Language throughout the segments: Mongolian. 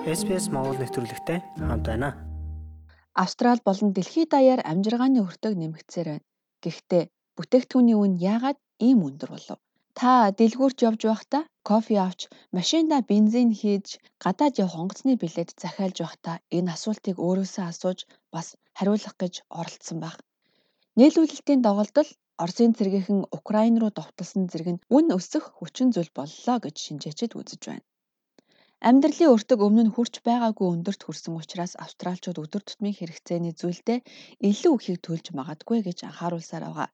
SPS Монгол нэвтрүүлэгтэй хамт байна. Австрал болон дэлхийд даяар амжиргааны өртөг нэмэгдсээр байна. Гэхдээ бүтээгдэхүүний үн яагаад ийм өндөр болов? Та дэлгүүрт явж байхдаа кофе авч машиндаа бензин хийж гадаад явах онгоцны билет захиалж байхдаа энэ асуултыг өөрөөсөө асууж бас хариулах гэж оролдсон байх. Нийлүүлэлтийн доголдол Оросын цэргийнхэн Украин руу довтолсон зэрэг нь үн өсөх хүчин зүйл боллоо гэж шинжээчид үзэж байна. Амьдралын өртөг өмнө нь хүрч байгаагүй өндөрт хүрсэн учраас австралчууд өдөр тутмын хэрэгцээний зүйлдээ илүү ихийг төлж магадгүй гэж анхааруулсаар байгаа.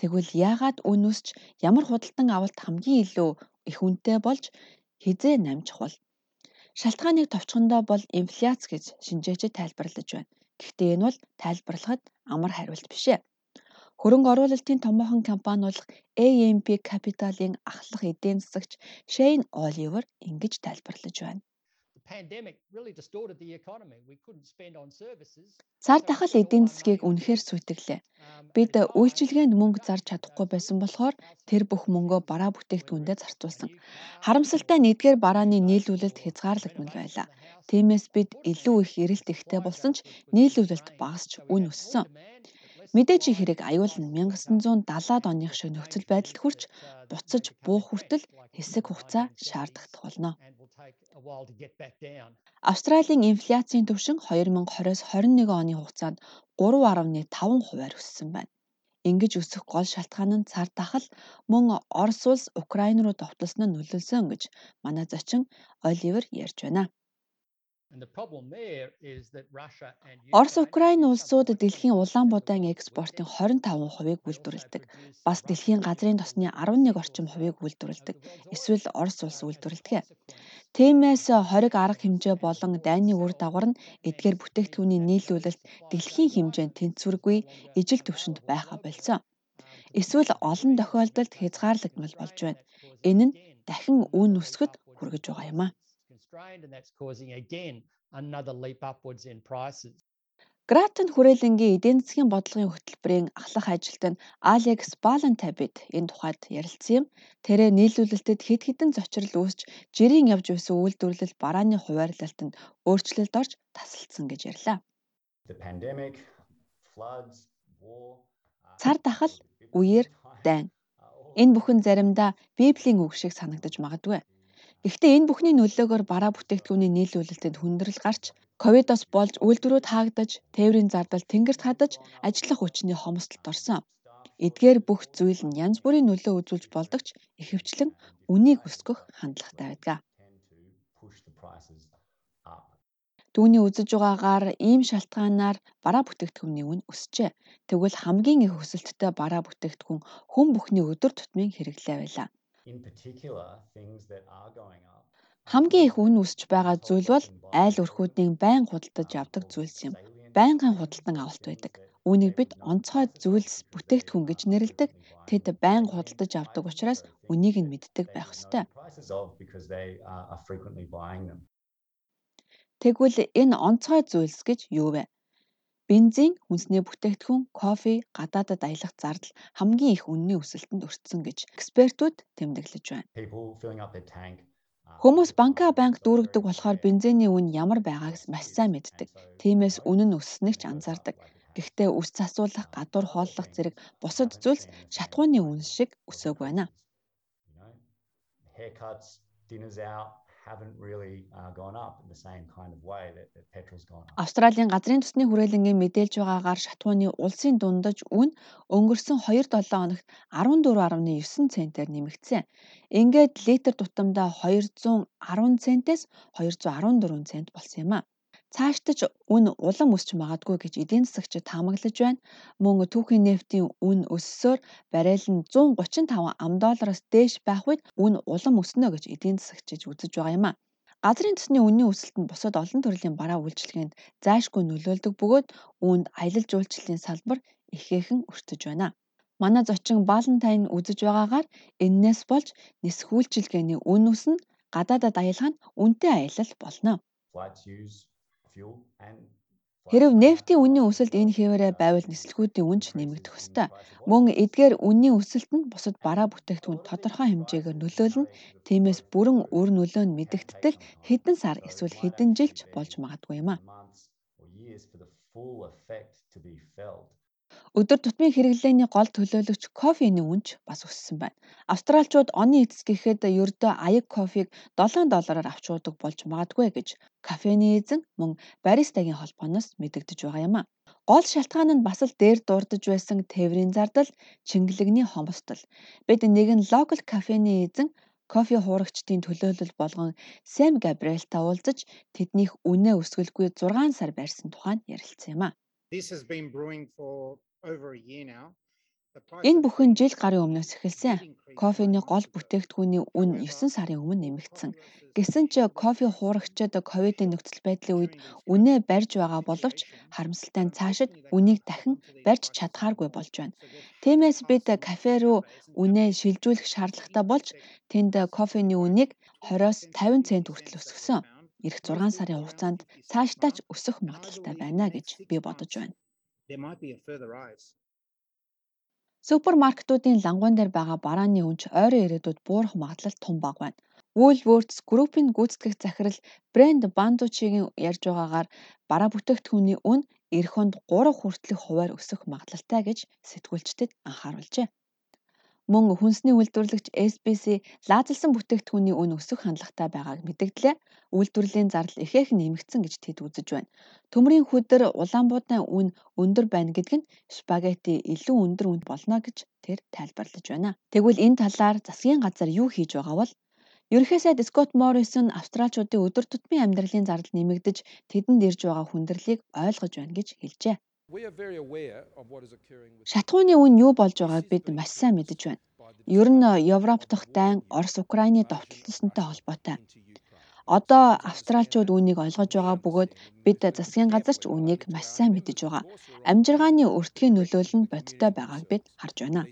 Тэгвэл яагаад үн өсч ямар худалдан авалт хамгийн илүү их үнэтэй болж хизээ намжих бол? Шалтгааныг товчхондоо бол инфляц гэж шинжээчид тайлбарлаж байна. Гэхдээ энэ бол тайлбарлахад амар хариулт биш ээ. Хөрөнгө оруулалтын томоохон компани болох AMP Capital-ын ахлах эдийн засагч Shane Oliver ингэж тайлбарлаж байна. Цар тахал эдийн засгийг үнэхээр сүйтгэлээ. Бид үйлчилгээнд мөнгө зарж чадахгүй байсан болохоор тэр бүх мөнгөө бараа бүтээгдэхүүндээ зарцуулсан. Харамсалтай нь эдгээр барааны нийлүүлэлт хязгаарлагдмал байлаа. Тиймээс бид илүү их эрэлт ихтэй болсон ч нийлүүлэлт багасч үн өссөн. Мэдээжийн хэрэг аюул нь 1970-ад оных шиг нөхцөл байдалд хүрч буцаж буух хүртэл хэсэг хугацаа шаардагдах болно. Австралийн инфляцийн түвшин 2020-с 21 оны хугацаанд 3.5 хувиар өссөн байна. Ингэж өсөх гол шалтгаан нь цар тахал мөн Орос улс Украин руу довтолсон нь нөлөөлсөн гэж манай зочин Оливер ярьж байна. Орос Украин улсууд дэлхийн улаан будаан экспортын 25%-ыг үйлдвэрлэдэг. Бас дэлхийн газрын тосны 11 орчим хувийг үйлдвэрлэдэг. Эсвэл Орос улс үйлдвэрлэдэг. Тиймээс хориг арга хэмжээ болон дайны үр дагавар нь эдгээр бүтээгдэхүүний нийлүүлэлт дэлхийн хэмжээнд тэнцвэргүй ижил төвшөнд байха болсон. Эсвэл олон тохиолдолд хязгаарлагдмал болж байна. Энэ нь дахин үн өсгөд хүргэж байгаа юм а constrained and that's causing again another leap upwards in prices. Гратен хүрээлэнгийн эдийн засгийн бодлогын хөтөлбөрийн ахлах ажилтан Алекс Балантабит энэ тухайд ярилцсан юм. Тэрээр нийлүүлэлтэд хэд хэдэн зочрол үүсч жирийн явж байсан үйлдвэрлэл барааны хуваарлалтанд өөрчлөлт орж тасалдсан гэж ярьлаа. Цар тахал, үеэр, дайн. Энэ бүхэн заримдаа Библийн үг шиг санагдаж магадгүй. Гэхдээ энэ бүхний нөлөөгөөр бараа бүтээгдэхүүний нийлүүлэлтэд хүндрэл гарч ковидос болж үйлдвэрүүд хаагдаж, тээврийн зардал тэнгэрт хадаж, ажиллах хүчний хомсдолд орсон. Эдгээр бүх зүйл нь янз бүрийн нөлөө үзүүлж болдог ч ихэвчлэн үнийг өсгөх хандлагатай байдаг. Түүний үзэж байгаагаар ийм шалтгаанаар бараа бүтээгдэхүүний үн өсжээ. Тэгвэл хамгийн их өсөлттэй бараа бүтээгдэхүүн хүн бүхний өдөр тутмын хэрэглээ байлаа. Хамгийн их үн өсч байгаа зүйл бол айл өрхүүдийн байн худалдаж авдаг зүйлс юм. Байнгын худалдан авалт байдаг. Үүнийг бид онцгой зүйлс бүтээгдэхүүн гэж нэрлэдэг. Тэд байн худалдаж авдаг учраас үнийг нь мэддэг байх ёстой. Тэгвэл энэ онцгой зүйлс гэж юу вэ? Бензин, хүнсний бүтээгдэхүүн, кофе, гадаадад аялах зардал хамгийн их үнэний өсөлтөнд өртсөн гэж экспертүүд тэмдэглэж байна. Хүмүүс банка банк дүүргдэг болохоор бензиний үн ямар байгааг маш сайн мэддэг. Тиймээс үнэ нь өссөнийг ч анзаардаг. Гэхдээ үс засуулах, гадуур хооллох зэрэг бусад зүйлс шатхууны үн шиг өсөөг байна. Haircuts, dinners out, Австралийн газрын төсний хүрээлэнгийн мэдээлж байгаагаар шатхууны улсын дундаж үн өнгөрсөн 2-7 хоногт 14.9 центээр нэмэгдсэн. Ингээд литр тутамдаа 210 центээс 214 цент болсон юм а. Цаашдаж үн улам өсч магадгүй гэж эдийн засагчид таамаглаж байна. Мөн түүхийн нефтийн үн өссөөр баррел нь 135 ам доллараас дээш байх үед үн улам өснө гэж эдийн засагчид үзэж байгаа юм а. Газрын төсний үнийн өсөлт нь бусад олон төрлийн бараа үйлчилгээнд зайлшгүй нөлөөлдөг бөгөөд үүнд аялал жуулчлалын салбар ихээхэн өртөж байна. Манай зочин Балентайн үзэж байгаагаар эннээс болж нисэх үйлчилгээний үн өснө гадаадад аялах нь үнэтэй аялал болно. Хэрэв нефтийн үнийн өсөлт энэ хэвээрээ байвал нислэгүүдийн үн ч нэмэгдэх ёстой. Мөн эдгээр үнийн өсөлт нь бусад бараа бүтээгдэхүүн тодорхой хэмжээгээр нөлөөлнө. Тиймээс бүрэн үр нөлөө нь мэдэгдтэл хэдэн сар эсвэл хэдэн жилч болж магадгүй юм а. Өдөр тутмын хэрэглээний гол төлөөлөгч кофений үнэ ч бас өссөн байна. Австралчууд оны эцэс гэхэд ердөө аяг кофег 7 доллараар авч уудаг болж магадгүй гэж кофений эзэн мөн баристагийн холбооноос мэдэгдэж байгаа юм а. Гол шалтгаан нь бас л дээр дурдж байсан тээврийн зардал, чингэлэгний хомсдол. Бид нэгэн локал кафений эзэн кофе хуурагчдын төлөөлөл болгон Сэм Габриэлтай уулзаж тэднийх үнэ өсгөлгүй 6 сар байрсан тухайд ярилцсан юм а. Энэ бүхэн жил гарын өмнөөс эхэлсэн. Кофений гол бүтээгдэхүүний үн 9 сарын өмнө нэмэгдсэн. Гэсэн ч кофе хуурагчид ковидын нөхцөл байдлын үед үнэ барьж байгаа боловч харамсалтай нь цаашид үнийг дахин барьж чадхааргүй болж байна. Тиймээс бид кафе руу үнэ шилжүүлэх шаардлагатай болж тэнд кофений үнийг 20-оос 50 цент хүртэл өсгсөн. Ирэх 6 сарын хугацаанд цаашдаа ч өсөх магадлалтай байна гэж би бодож байна. Супермаркетуудын лангуун дээр байгаа барааны үнэч ойрын ирээдүйд буурах магадлал том бага байна. Woolworths Group-ийн гүйцэтгэх захирал Брэнд Бандучигийн ярьж байгаагаар бараа бүтээгдэхүүний үн эх хонд 3 хүртэлх хувиар өсөх магадлалтай гэж сэтгүүлчдэд анхааруулжээ. Мөн хүнсний үйлдвэрлэгч SBC лаазалсан бүтээгдэхүүний үн өсөх хандлагатай байгааг мэдэгдлээ. Үйлдвэрлэлийн зардал ихээхэн нэмэгдсэн гэж тэд үзэж байна. Төмрийн хөдөр улаанбуудын үн өндөр байна гэдэг нь спагетти илүү өндөр үнд болно гэж тэр тайлбарлаж байна. Тэгвэл энэ талаар засгийн газар юу хийж байгаа бол Ерөнхий сайд Скот Моррисон австралчуудын өдөр тутмын амьдралын зардал нэмэгдэж тэдэнд ирж байгаа хүндрэлийг ойлгож байна гэж хэлжээ. Шатхууны үн юу болж байгааг бид маш сайн мэдэж байна. Ер нь Европ дахь дайн Орос Украины довтлолсонтой холбоотой. Одоо австралчууд үүнийг ойлгож байгаа бөгөөд бид засгийн газар ч үүнийг маш сайн мэдэж байгаа. Амжиргааны өртгийн нөлөөлөл нь бодиттой байгааг бид харж байна.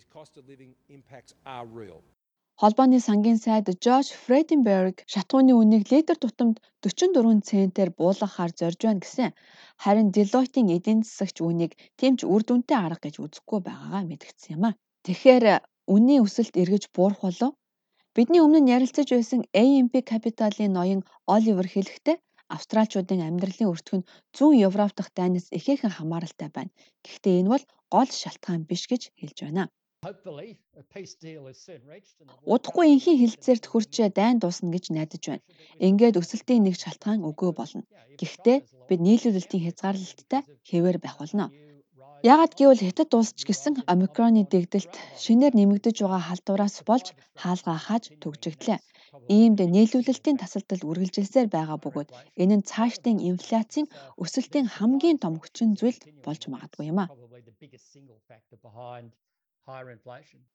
Холбооны сангийн сайд Жош Фреденберг шатхууны үнийг литр тутамд 44 центээр буулгахаар зорж байна гэсэн. Харин Deloitte-ийн эдийн засагч үнийг тийм ч үр дүнтэй арга гэж үзэхгүй байгаагаа мэдгдсэн юм а. Тэгэхээр үнийн өсөлт эргэж буурах болов? Бидний өмнө нь ярилцаж байсан AMP Capital-ийн ноён Оливер хэлэхдээ австралчуудын амьдралын өртгөн 100 Европ дахь дайнаас ихээхэн хамааралтай байна. Гэхдээ энэ бол гол шалтгаан биш гэж хэлж байна. Удахгүй энхийн хилцээрт хүрч дайн дуусна гэж найдаж байна. Ингээд өсөлтийн нэг шалтгаан өгөө болно. Гэхдээ бид нийлүүлэлтийн хязгаарлалттай хэвээр байх болно. Яагад гэвэл хятад улс ч гэсэн омикроны дэгдэлт шинээр нэмэгдэж байгаа халдвараас болж хаалгаа хааж төгжигдлээ. Иймд нийлүүлэлтийн тасалдал үргэлжилсээр байгаа бөгөөд энэ нь цаашдын инфляцийн өсөлтийн хамгийн том хүчин зүйл болж магадгүй юм а.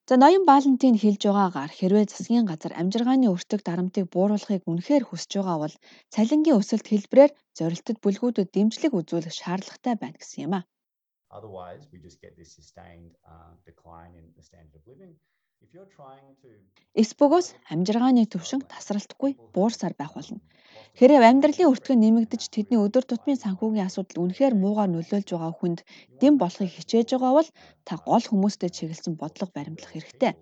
За ноён Баалантин хэлж байгаагаар хэрвээ засгийн газар амжиргааны өртөг дарамтыг бууруулахыг үнэхээр хүсэж байгаа бол цалингийн өсөлт хэлбэрээр зорилттой бүлгүүдэд дэмжлэг үзүүлэх шаардлагатай байна гэсэн юм а. Otherwise we just get this sustained uh, decline in the standard of living. Эсбөгөөс амжиргааны төвшин тасралтгүй буурсаар байх болно. Хэрэг амьдралын өртгөн нэмэгдэж тэдний өдөр тутмын санхүүгийн асуудал үнэхээр муугаар нөлөөлж байгаа хүнд дэм болохыг хичээж байгаа бол та гол хүмүүстэй чиглэсэн бодлого баримтлах хэрэгтэй.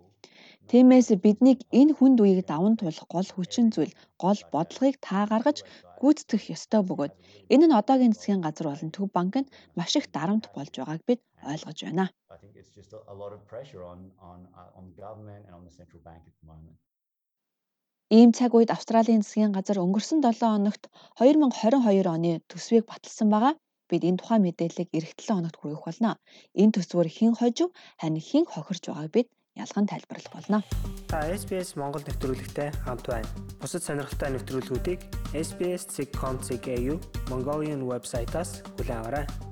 Тиймээс биднийг энэ хүнд үеийг даван туулах гол хүчин зүйл, гол бодлогыг та гаргаж гүйцэтгэх ёстой бөгөөд энэ нь одоогийн засгийн газар болон Төв банк нь маш их дарамт болж байгааг бид ойлгож байна. Ийм цаг үед Австралийн засгийн газар өнгөрсөн 7 хоногт 2022 оны төсвийг баталсан байгаа. Бид энэ тухайн мэдээллийг эх 7 хоногт хүргэх болно. Энэ төсвөр хэн хожив, харин хэн хохирч байгааг бид ялган тайлбарлах болно. Та SBS Монгол нэвтрүүлэгтэй хамт байна. Бусад сонирхолтой нэвтрүүлгүүдийг SBS.com.cg Mongolian вебсайтаас аваарай.